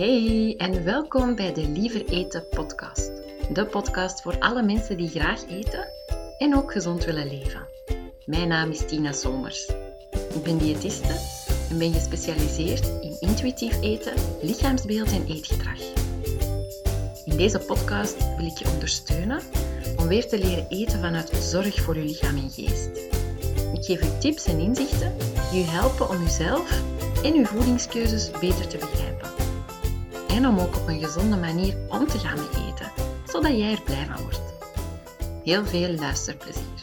Hey en welkom bij de Liever Eten podcast. De podcast voor alle mensen die graag eten en ook gezond willen leven. Mijn naam is Tina Somers. Ik ben diëtiste en ben gespecialiseerd in intuïtief eten, lichaamsbeeld en eetgedrag. In deze podcast wil ik je ondersteunen om weer te leren eten vanuit zorg voor je lichaam en geest. Ik geef je tips en inzichten die je helpen om jezelf en uw voedingskeuzes beter te begrijpen. En om ook op een gezonde manier om te gaan met eten, zodat jij er blij van wordt. Heel veel luisterplezier.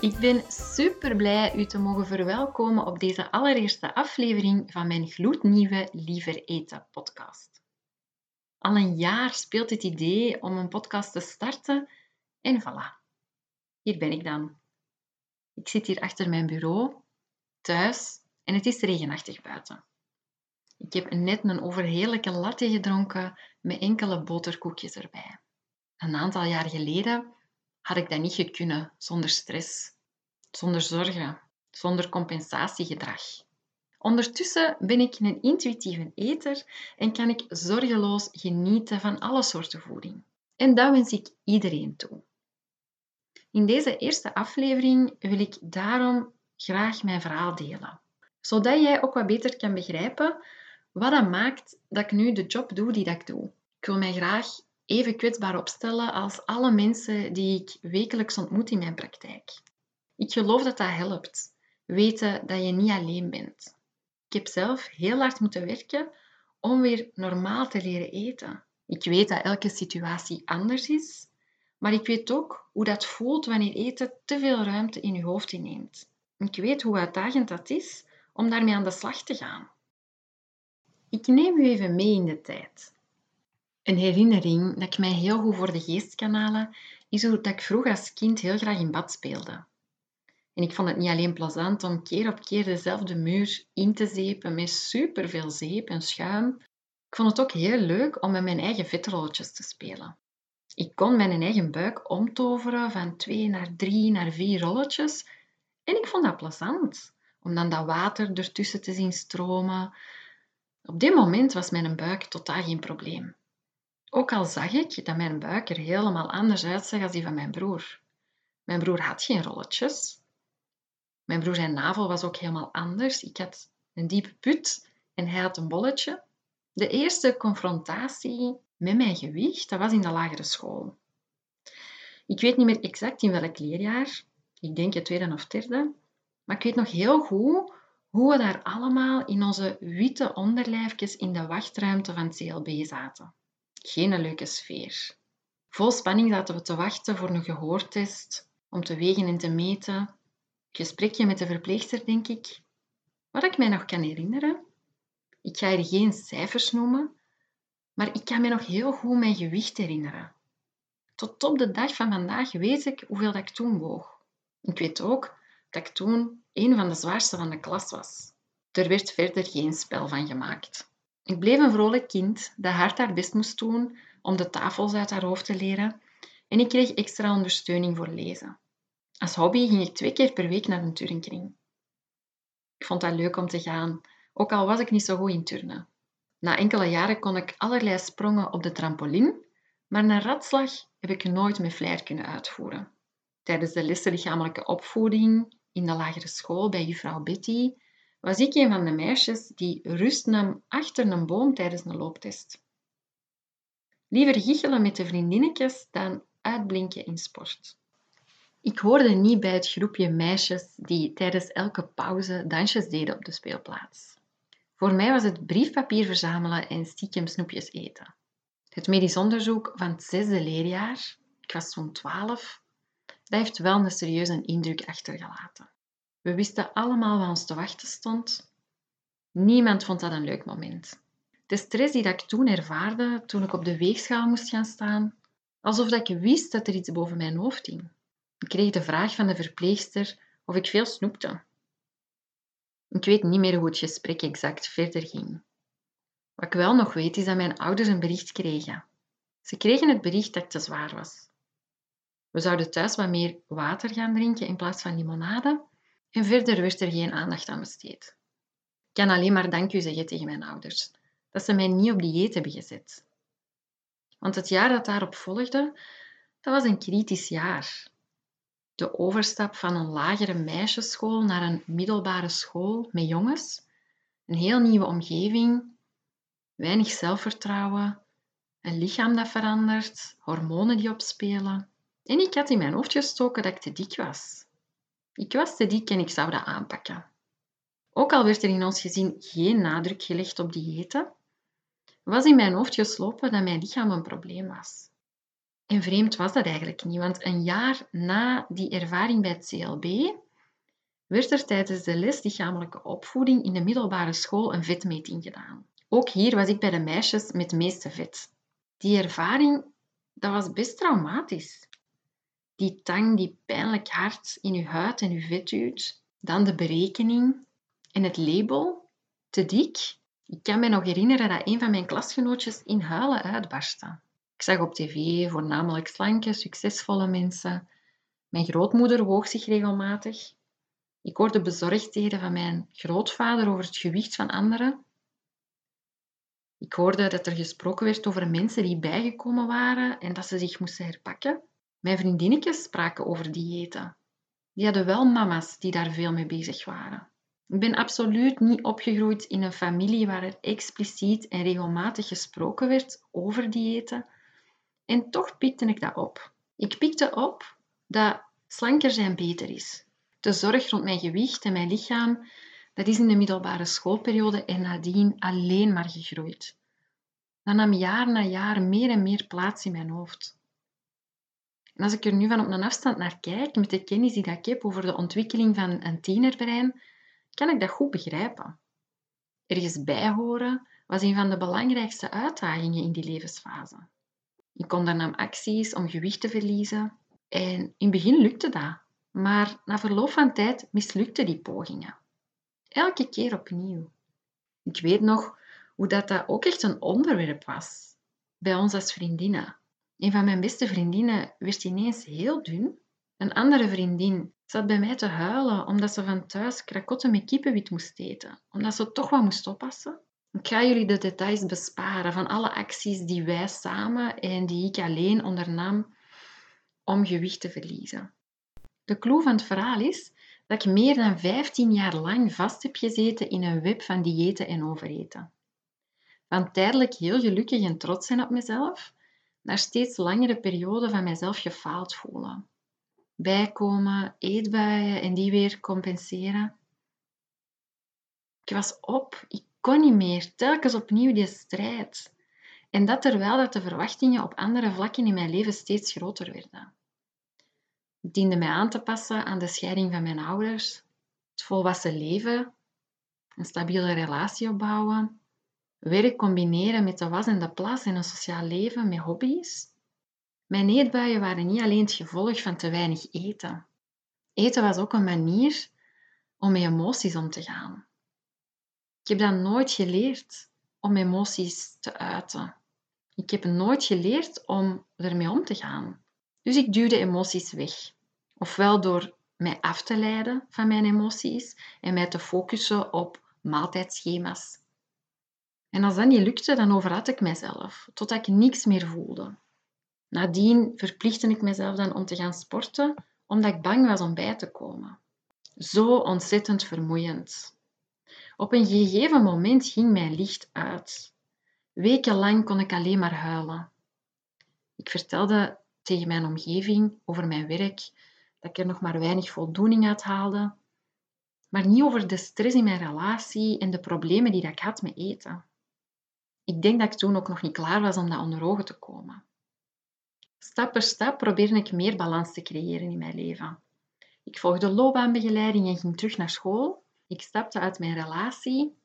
Ik ben super blij u te mogen verwelkomen op deze allereerste aflevering van mijn gloednieuwe Liever Eten podcast. Al een jaar speelt het idee om een podcast te starten en voilà. Hier ben ik dan. Ik zit hier achter mijn bureau thuis en het is regenachtig buiten. Ik heb net een overheerlijke latte gedronken met enkele boterkoekjes erbij. Een aantal jaar geleden had ik dat niet gekunnen zonder stress, zonder zorgen, zonder compensatiegedrag. Ondertussen ben ik een intuïtieve eter en kan ik zorgeloos genieten van alle soorten voeding. En dat wens ik iedereen toe. In deze eerste aflevering wil ik daarom graag mijn verhaal delen. Zodat jij ook wat beter kan begrijpen wat dat maakt dat ik nu de job doe die dat ik doe. Ik wil mij graag even kwetsbaar opstellen als alle mensen die ik wekelijks ontmoet in mijn praktijk. Ik geloof dat dat helpt. Weten dat je niet alleen bent. Ik heb zelf heel hard moeten werken om weer normaal te leren eten. Ik weet dat elke situatie anders is, maar ik weet ook hoe dat voelt wanneer eten te veel ruimte in je hoofd inneemt. Ik weet hoe uitdagend dat is om daarmee aan de slag te gaan. Ik neem u even mee in de tijd. Een herinnering dat ik mij heel goed voor de geest kan halen, is hoe dat ik vroeger als kind heel graag in bad speelde. En ik vond het niet alleen plezant om keer op keer dezelfde muur in te zeepen met superveel zeep en schuim. Ik vond het ook heel leuk om met mijn eigen vetrolletjes te spelen. Ik kon mijn eigen buik omtoveren van twee naar drie naar vier rolletjes en ik vond dat plezant, om dan dat water ertussen te zien stromen. Op dit moment was mijn buik totaal geen probleem. Ook al zag ik dat mijn buik er helemaal anders uitzag als die van mijn broer. Mijn broer had geen rolletjes. Mijn broer zijn navel was ook helemaal anders. Ik had een diepe put en hij had een bolletje. De eerste confrontatie met mijn gewicht, dat was in de lagere school. Ik weet niet meer exact in welk leerjaar, ik denk het tweede of derde. Maar ik weet nog heel goed hoe we daar allemaal in onze witte onderlijfjes in de wachtruimte van CLB zaten. Geen leuke sfeer. Vol spanning zaten we te wachten voor een gehoortest, om te wegen en te meten. Gesprekje met de verpleegster, denk ik. Wat ik mij nog kan herinneren, ik ga hier geen cijfers noemen, maar ik kan me nog heel goed mijn gewicht herinneren. Tot op de dag van vandaag weet ik hoeveel dat ik toen woog. Ik weet ook dat ik toen een van de zwaarste van de klas was. Er werd verder geen spel van gemaakt. Ik bleef een vrolijk kind dat hard haar best moest doen om de tafels uit haar hoofd te leren en ik kreeg extra ondersteuning voor lezen. Als hobby ging ik twee keer per week naar een turnkring. Ik vond dat leuk om te gaan, ook al was ik niet zo goed in turnen. Na enkele jaren kon ik allerlei sprongen op de trampoline, maar een ratslag heb ik nooit met flair kunnen uitvoeren. Tijdens de lessen lichamelijke opvoeding in de lagere school bij juffrouw Betty was ik een van de meisjes die rust nam achter een boom tijdens een looptest. Liever giechelen met de vriendinnetjes dan uitblinken in sport. Ik hoorde niet bij het groepje meisjes die tijdens elke pauze dansjes deden op de speelplaats. Voor mij was het briefpapier verzamelen en stiekem snoepjes eten. Het medisch onderzoek van het zesde leerjaar, ik was zo'n twaalf, dat heeft wel een serieuze indruk achtergelaten. We wisten allemaal wat ons te wachten stond. Niemand vond dat een leuk moment. De stress die ik toen ervaarde, toen ik op de weegschaal moest gaan staan, alsof dat ik wist dat er iets boven mijn hoofd hing. Ik kreeg de vraag van de verpleegster of ik veel snoepte. Ik weet niet meer hoe het gesprek exact verder ging. Wat ik wel nog weet is dat mijn ouders een bericht kregen. Ze kregen het bericht dat ik te zwaar was. We zouden thuis wat meer water gaan drinken in plaats van limonade en verder werd er geen aandacht aan besteed. kan alleen maar dank u zeggen tegen mijn ouders dat ze mij niet op dieet hebben gezet. Want het jaar dat daarop volgde, dat was een kritisch jaar. De overstap van een lagere meisjesschool naar een middelbare school met jongens, een heel nieuwe omgeving, weinig zelfvertrouwen, een lichaam dat verandert, hormonen die opspelen. En ik had in mijn hoofd gestoken dat ik te dik was. Ik was te dik en ik zou dat aanpakken. Ook al werd er in ons gezin geen nadruk gelegd op diëten, was in mijn hoofd geslopen dat mijn lichaam een probleem was. En vreemd was dat eigenlijk niet, want een jaar na die ervaring bij het CLB werd er tijdens de les lichamelijke opvoeding in de middelbare school een vetmeting gedaan. Ook hier was ik bij de meisjes met het meeste vet. Die ervaring, dat was best traumatisch. Die tang die pijnlijk hard in uw huid en uw vet duwt. Dan de berekening en het label, te dik. Ik kan me nog herinneren dat een van mijn klasgenootjes in huilen uitbarstte. Ik zag op tv voornamelijk slanke, succesvolle mensen. Mijn grootmoeder woog zich regelmatig. Ik hoorde bezorgdheden van mijn grootvader over het gewicht van anderen. Ik hoorde dat er gesproken werd over mensen die bijgekomen waren en dat ze zich moesten herpakken. Mijn vriendinnetjes spraken over diëten. Die hadden wel mama's die daar veel mee bezig waren. Ik ben absoluut niet opgegroeid in een familie waar er expliciet en regelmatig gesproken werd over diëten. En toch pikte ik dat op. Ik pikte op dat slanker zijn beter is. De zorg rond mijn gewicht en mijn lichaam, dat is in de middelbare schoolperiode en nadien alleen maar gegroeid. Dat nam jaar na jaar meer en meer plaats in mijn hoofd. En als ik er nu van op een afstand naar kijk, met de kennis die ik heb over de ontwikkeling van een tienerbrein, kan ik dat goed begrijpen. Ergens bijhoren was een van de belangrijkste uitdagingen in die levensfase. Ik ondernam acties om gewicht te verliezen en in het begin lukte dat, maar na verloop van tijd mislukten die pogingen. Elke keer opnieuw. Ik weet nog hoe dat, dat ook echt een onderwerp was bij ons als vriendinnen. Een van mijn beste vriendinnen werd ineens heel dun. Een andere vriendin zat bij mij te huilen omdat ze van thuis krakotten met kippenwit moest eten, omdat ze toch wat moest oppassen. Ik ga jullie de details besparen van alle acties die wij samen en die ik alleen ondernam om gewicht te verliezen. De clue van het verhaal is dat ik meer dan 15 jaar lang vast heb gezeten in een web van diëten en overeten. Van tijdelijk heel gelukkig en trots zijn op mezelf, naar steeds langere perioden van mezelf gefaald voelen. Bijkomen, eetbuien en die weer compenseren. Ik was op, ik kon niet meer, telkens opnieuw die strijd. En dat terwijl dat de verwachtingen op andere vlakken in mijn leven steeds groter werden. Ik diende mij aan te passen aan de scheiding van mijn ouders, het volwassen leven, een stabiele relatie opbouwen, werk combineren met de was en de plas en een sociaal leven met hobby's. Mijn eetbuien waren niet alleen het gevolg van te weinig eten. Eten was ook een manier om met emoties om te gaan. Ik heb dat nooit geleerd om emoties te uiten. Ik heb nooit geleerd om ermee om te gaan. Dus ik duwde emoties weg. Ofwel door mij af te leiden van mijn emoties en mij te focussen op maaltijdschema's en als dat niet lukte, dan overhad ik mezelf, totdat ik niks meer voelde. Nadien verplichtte ik mezelf dan om te gaan sporten, omdat ik bang was om bij te komen. Zo ontzettend vermoeiend. Op een gegeven moment ging mijn licht uit. Wekenlang kon ik alleen maar huilen. Ik vertelde tegen mijn omgeving over mijn werk, dat ik er nog maar weinig voldoening uit haalde, maar niet over de stress in mijn relatie en de problemen die ik had met eten. Ik denk dat ik toen ook nog niet klaar was om dat onder ogen te komen. Stap per stap probeerde ik meer balans te creëren in mijn leven. Ik volgde loopbaanbegeleiding en ging terug naar school. Ik stapte uit mijn relatie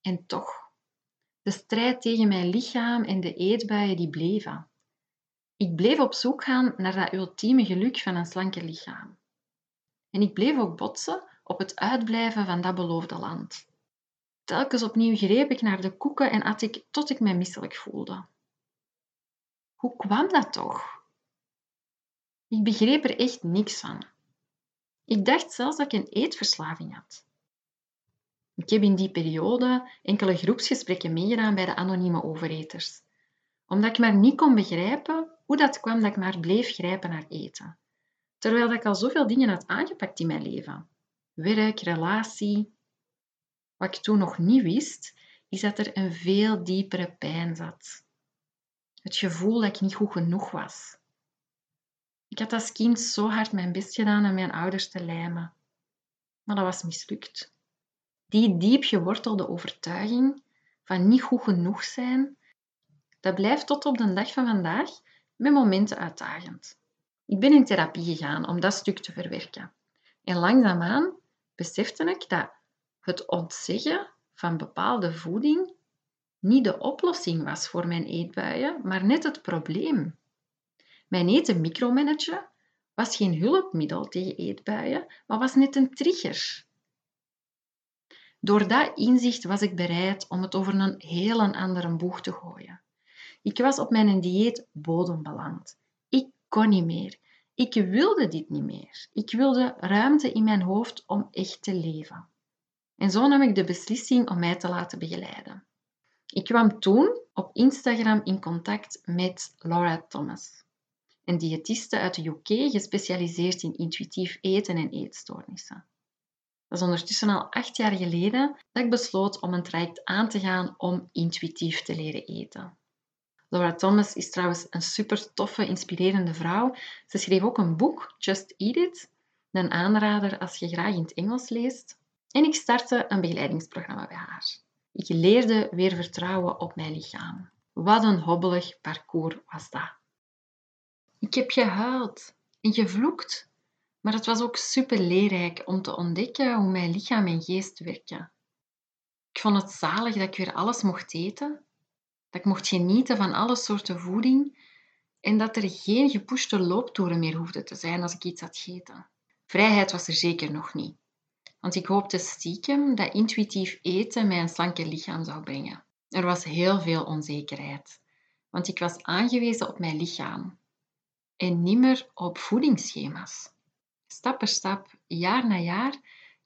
en toch. De strijd tegen mijn lichaam en de eetbuien die bleven. Ik bleef op zoek gaan naar dat ultieme geluk van een slanker lichaam. En ik bleef ook botsen op het uitblijven van dat beloofde land. Telkens opnieuw greep ik naar de koeken en at ik tot ik mij misselijk voelde. Hoe kwam dat toch? Ik begreep er echt niks van. Ik dacht zelfs dat ik een eetverslaving had. Ik heb in die periode enkele groepsgesprekken meegedaan bij de anonieme overeters, omdat ik maar niet kon begrijpen hoe dat kwam dat ik maar bleef grijpen naar eten, terwijl ik al zoveel dingen had aangepakt in mijn leven. Werk, relatie. Wat ik toen nog niet wist, is dat er een veel diepere pijn zat. Het gevoel dat ik niet goed genoeg was. Ik had als kind zo hard mijn best gedaan om mijn ouders te lijmen, maar dat was mislukt. Die diep gewortelde overtuiging van niet goed genoeg zijn, dat blijft tot op de dag van vandaag met momenten uitdagend. Ik ben in therapie gegaan om dat stuk te verwerken. En langzaamaan besefte ik dat het ontzeggen van bepaalde voeding niet de oplossing was voor mijn eetbuien, maar net het probleem. Mijn eten micromanagen was geen hulpmiddel tegen eetbuien, maar was net een trigger. Door dat inzicht was ik bereid om het over een heel andere boeg te gooien. Ik was op mijn dieet bodem beland. Ik kon niet meer. Ik wilde dit niet meer. Ik wilde ruimte in mijn hoofd om echt te leven. En zo nam ik de beslissing om mij te laten begeleiden. Ik kwam toen op Instagram in contact met Laura Thomas, een diëtiste uit de UK gespecialiseerd in intuïtief eten en eetstoornissen. Dat is ondertussen al acht jaar geleden dat ik besloot om een traject aan te gaan om intuïtief te leren eten. Laura Thomas is trouwens een super toffe, inspirerende vrouw. Ze schreef ook een boek, Just Eat It, een aanrader als je graag in het Engels leest. En ik startte een begeleidingsprogramma bij haar. Ik leerde weer vertrouwen op mijn lichaam. Wat een hobbelig parcours was dat. Ik heb gehuild en gevloekt, maar het was ook super leerrijk om te ontdekken hoe mijn lichaam en geest werken. Ik vond het zalig dat ik weer alles mocht eten, dat ik mocht genieten van alle soorten voeding en dat er geen gepushte looptoeren meer hoefde te zijn als ik iets had gegeten. Vrijheid was er zeker nog niet, want ik hoopte stiekem dat intuïtief eten mij een slanker lichaam zou brengen. Er was heel veel onzekerheid, want ik was aangewezen op mijn lichaam en niet meer op voedingsschema's. Stap per stap, jaar na jaar,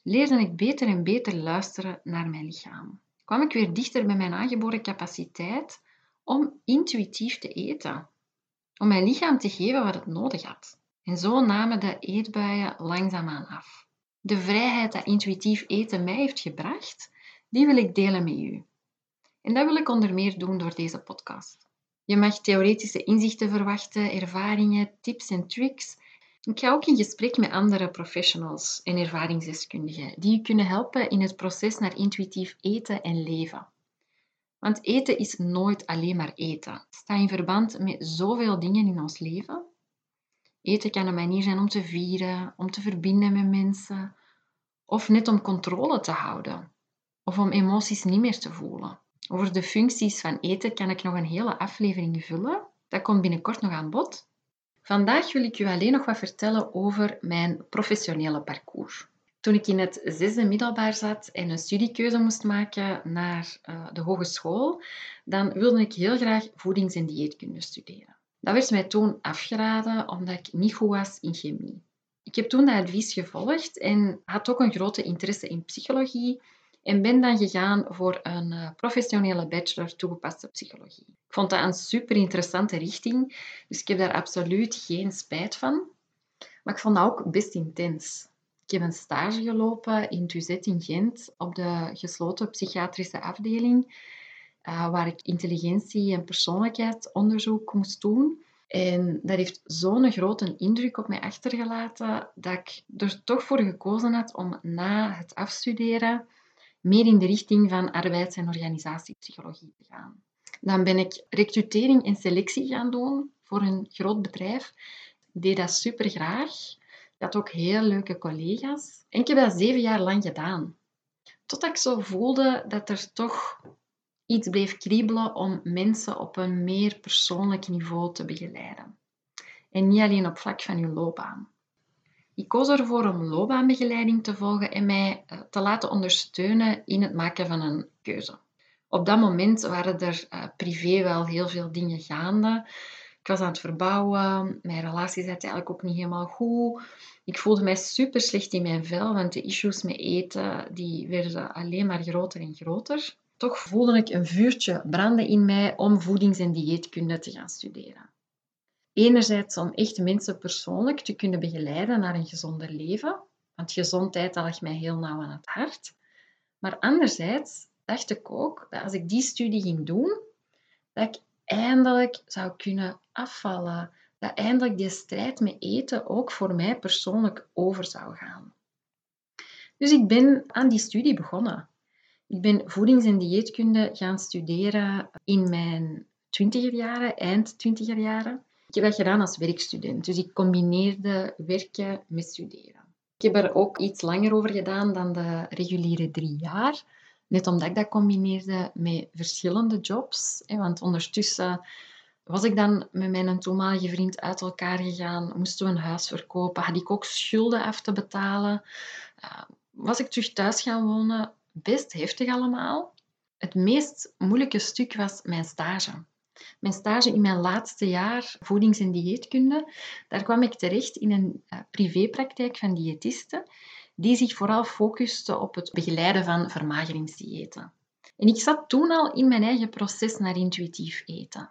leerde ik beter en beter luisteren naar mijn lichaam. Kwam ik weer dichter bij mijn aangeboren capaciteit om intuïtief te eten. Om mijn lichaam te geven wat het nodig had. En zo namen de eetbuien langzaamaan af. De vrijheid dat intuïtief eten mij heeft gebracht, die wil ik delen met u. En dat wil ik onder meer doen door deze podcast. Je mag theoretische inzichten verwachten, ervaringen, tips en tricks ik ga ook in gesprek met andere professionals en ervaringsdeskundigen die je kunnen helpen in het proces naar intuïtief eten en leven. Want eten is nooit alleen maar eten. Het staat in verband met zoveel dingen in ons leven. Eten kan een manier zijn om te vieren, om te verbinden met mensen, of net om controle te houden, of om emoties niet meer te voelen. Over de functies van eten kan ik nog een hele aflevering vullen. Dat komt binnenkort nog aan bod. Vandaag wil ik u alleen nog wat vertellen over mijn professionele parcours. Toen ik in het zesde middelbaar zat en een studiekeuze moest maken naar uh, de hogeschool, dan wilde ik heel graag voedings- en dieetkunde studeren. Dat werd mij toen afgeraden omdat ik niet goed was in chemie. Ik heb toen dat advies gevolgd en had ook een grote interesse in psychologie en ben dan gegaan voor een eh, professionele bachelor toegepaste psychologie. Ik vond dat een super interessante richting, dus ik heb daar absoluut geen spijt van. Maar ik vond dat ook best intens. Ik heb een stage gelopen in Tuzet in Gent op de gesloten psychiatrische afdeling, uh, waar ik intelligentie- en persoonlijkheidsonderzoek moest doen. En dat heeft zo'n grote indruk op mij achtergelaten dat ik er toch voor gekozen had om na het afstuderen meer in de richting van arbeids- en organisatiepsychologie te gaan. Dan ben ik recrutering en selectie gaan doen voor een groot bedrijf. Deed dat super graag. Ik had ook heel leuke collega's. En ik heb dat zeven jaar lang gedaan. Totdat ik zo voelde dat er toch iets bleef kriebelen om mensen op een meer persoonlijk niveau te begeleiden. En niet alleen op vlak van hun loopbaan. Ik koos ervoor om loopbaanbegeleiding te volgen en mij eh, te laten ondersteunen in het maken van een keuze. Op dat moment waren er uh, privé wel heel veel dingen gaande. Ik was aan het verbouwen. Mijn relatie zat eigenlijk ook niet helemaal goed. Ik voelde mij super slecht in mijn vel, want de issues met eten die werden alleen maar groter en groter. Toch voelde ik een vuurtje branden in mij om voedings- en dieetkunde te gaan studeren. Enerzijds om echt mensen persoonlijk te kunnen begeleiden naar een gezonder leven, want gezondheid ligt mij heel nauw aan het hart. Maar anderzijds dacht ik ook dat als ik die studie ging doen, dat ik eindelijk zou kunnen afvallen. Dat eindelijk die strijd met eten ook voor mij persoonlijk over zou gaan. Dus ik ben aan die studie begonnen. Ik ben voedings- en dieetkunde gaan studeren in mijn twintiger jaren, eind twintiger jaren. Ik heb dat gedaan als werkstudent, dus ik combineerde werken met studeren. Ik heb er ook iets langer over gedaan dan de reguliere drie jaar. Net omdat ik dat combineerde met verschillende jobs. Want ondertussen was ik dan met mijn toenmalige vriend uit elkaar gegaan, moesten we een huis verkopen, had ik ook schulden af te betalen. Eh, was ik terug thuis gaan wonen, best heftig allemaal. Het meest moeilijke stuk was mijn stage. Mijn stage in mijn laatste jaar voedings- en dieetkunde, daar kwam ik terecht in een eh, privépraktijk van diëtisten die zich vooral focuste op het begeleiden van vermageringsdiëten. En ik zat toen al in mijn eigen proces naar intuïtief eten.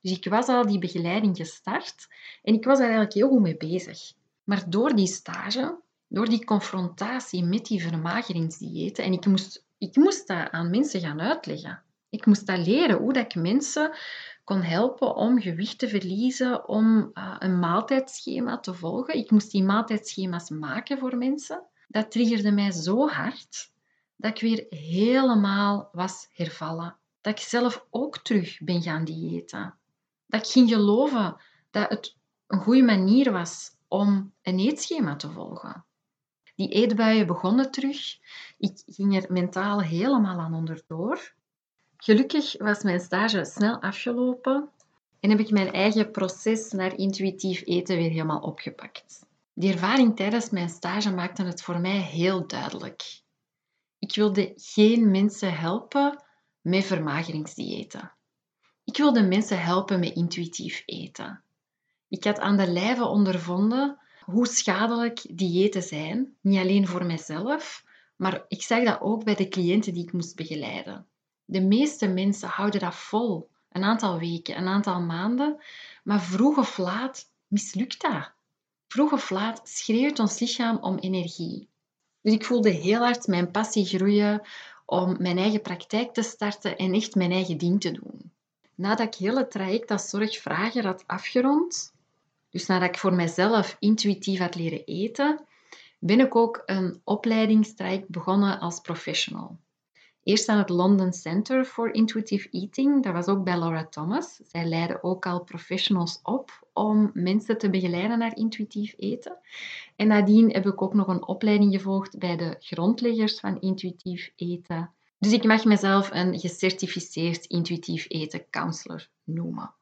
Dus ik was al die begeleiding gestart en ik was daar eigenlijk heel goed mee bezig. Maar door die stage, door die confrontatie met die vermageringsdiëten, en ik moest, ik moest dat aan mensen gaan uitleggen. Ik moest dat leren, hoe dat ik mensen kon helpen om gewicht te verliezen, om uh, een maaltijdschema te volgen. Ik moest die maaltijdschema's maken voor mensen dat triggerde mij zo hard dat ik weer helemaal was hervallen. Dat ik zelf ook terug ben gaan diëten. Dat ik ging geloven dat het een goede manier was om een eetschema te volgen. Die eetbuien begonnen terug. Ik ging er mentaal helemaal aan onderdoor. Gelukkig was mijn stage snel afgelopen en heb ik mijn eigen proces naar intuïtief eten weer helemaal opgepakt. Die ervaring tijdens mijn stage maakte het voor mij heel duidelijk. Ik wilde geen mensen helpen met vermageringsdiëten. Ik wilde mensen helpen met intuïtief eten. Ik had aan de lijve ondervonden hoe schadelijk diëten zijn, niet alleen voor mijzelf, maar ik zag dat ook bij de cliënten die ik moest begeleiden. De meeste mensen houden dat vol, een aantal weken, een aantal maanden, maar vroeg of laat mislukt dat. Vroeg of laat schreeuwt ons lichaam om energie. Dus ik voelde heel hard mijn passie groeien om mijn eigen praktijk te starten en echt mijn eigen ding te doen. Nadat ik heel het traject als zorgvrager had afgerond, dus nadat ik voor mezelf intuïtief had leren eten, ben ik ook een opleidingstraject begonnen als professional. Eerst aan het London Center for Intuitive Eating. Dat was ook bij Laura Thomas. Zij leiden ook al professionals op om mensen te begeleiden naar intuïtief eten. En nadien heb ik ook nog een opleiding gevolgd bij de grondleggers van intuïtief eten. Dus ik mag mezelf een gecertificeerd intuïtief eten counselor noemen.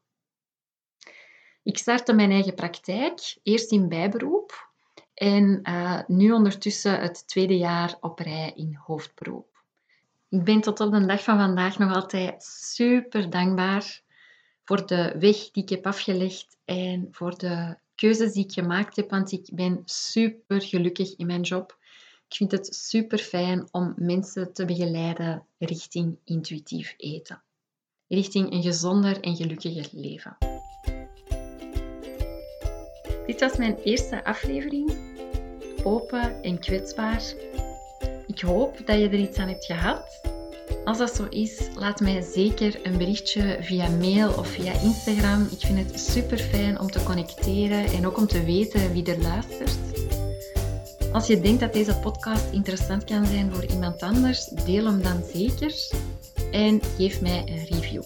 Ik startte mijn eigen praktijk, eerst in bijberoep en uh, nu ondertussen het tweede jaar op rij in hoofdberoep. Ik ben tot op de dag van vandaag nog altijd super dankbaar voor de weg die ik heb afgelegd en voor de keuzes die ik gemaakt heb, want ik ben super gelukkig in mijn job. Ik vind het super fijn om mensen te begeleiden richting intuïtief eten, richting een gezonder en gelukkiger leven. Dit was mijn eerste aflevering. Open en kwetsbaar ik hoop dat je er iets aan hebt gehad. Als dat zo is, laat mij zeker een berichtje via mail of via Instagram. Ik vind het super fijn om te connecteren en ook om te weten wie er luistert. Als je denkt dat deze podcast interessant kan zijn voor iemand anders, deel hem dan zeker en geef mij een review.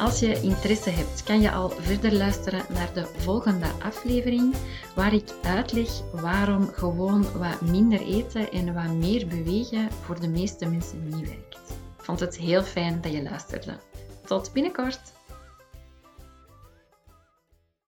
Als je interesse hebt, kan je al verder luisteren naar de volgende aflevering, waar ik uitleg waarom gewoon wat minder eten en wat meer bewegen voor de meeste mensen niet werkt. Ik vond het heel fijn dat je luisterde. Tot binnenkort!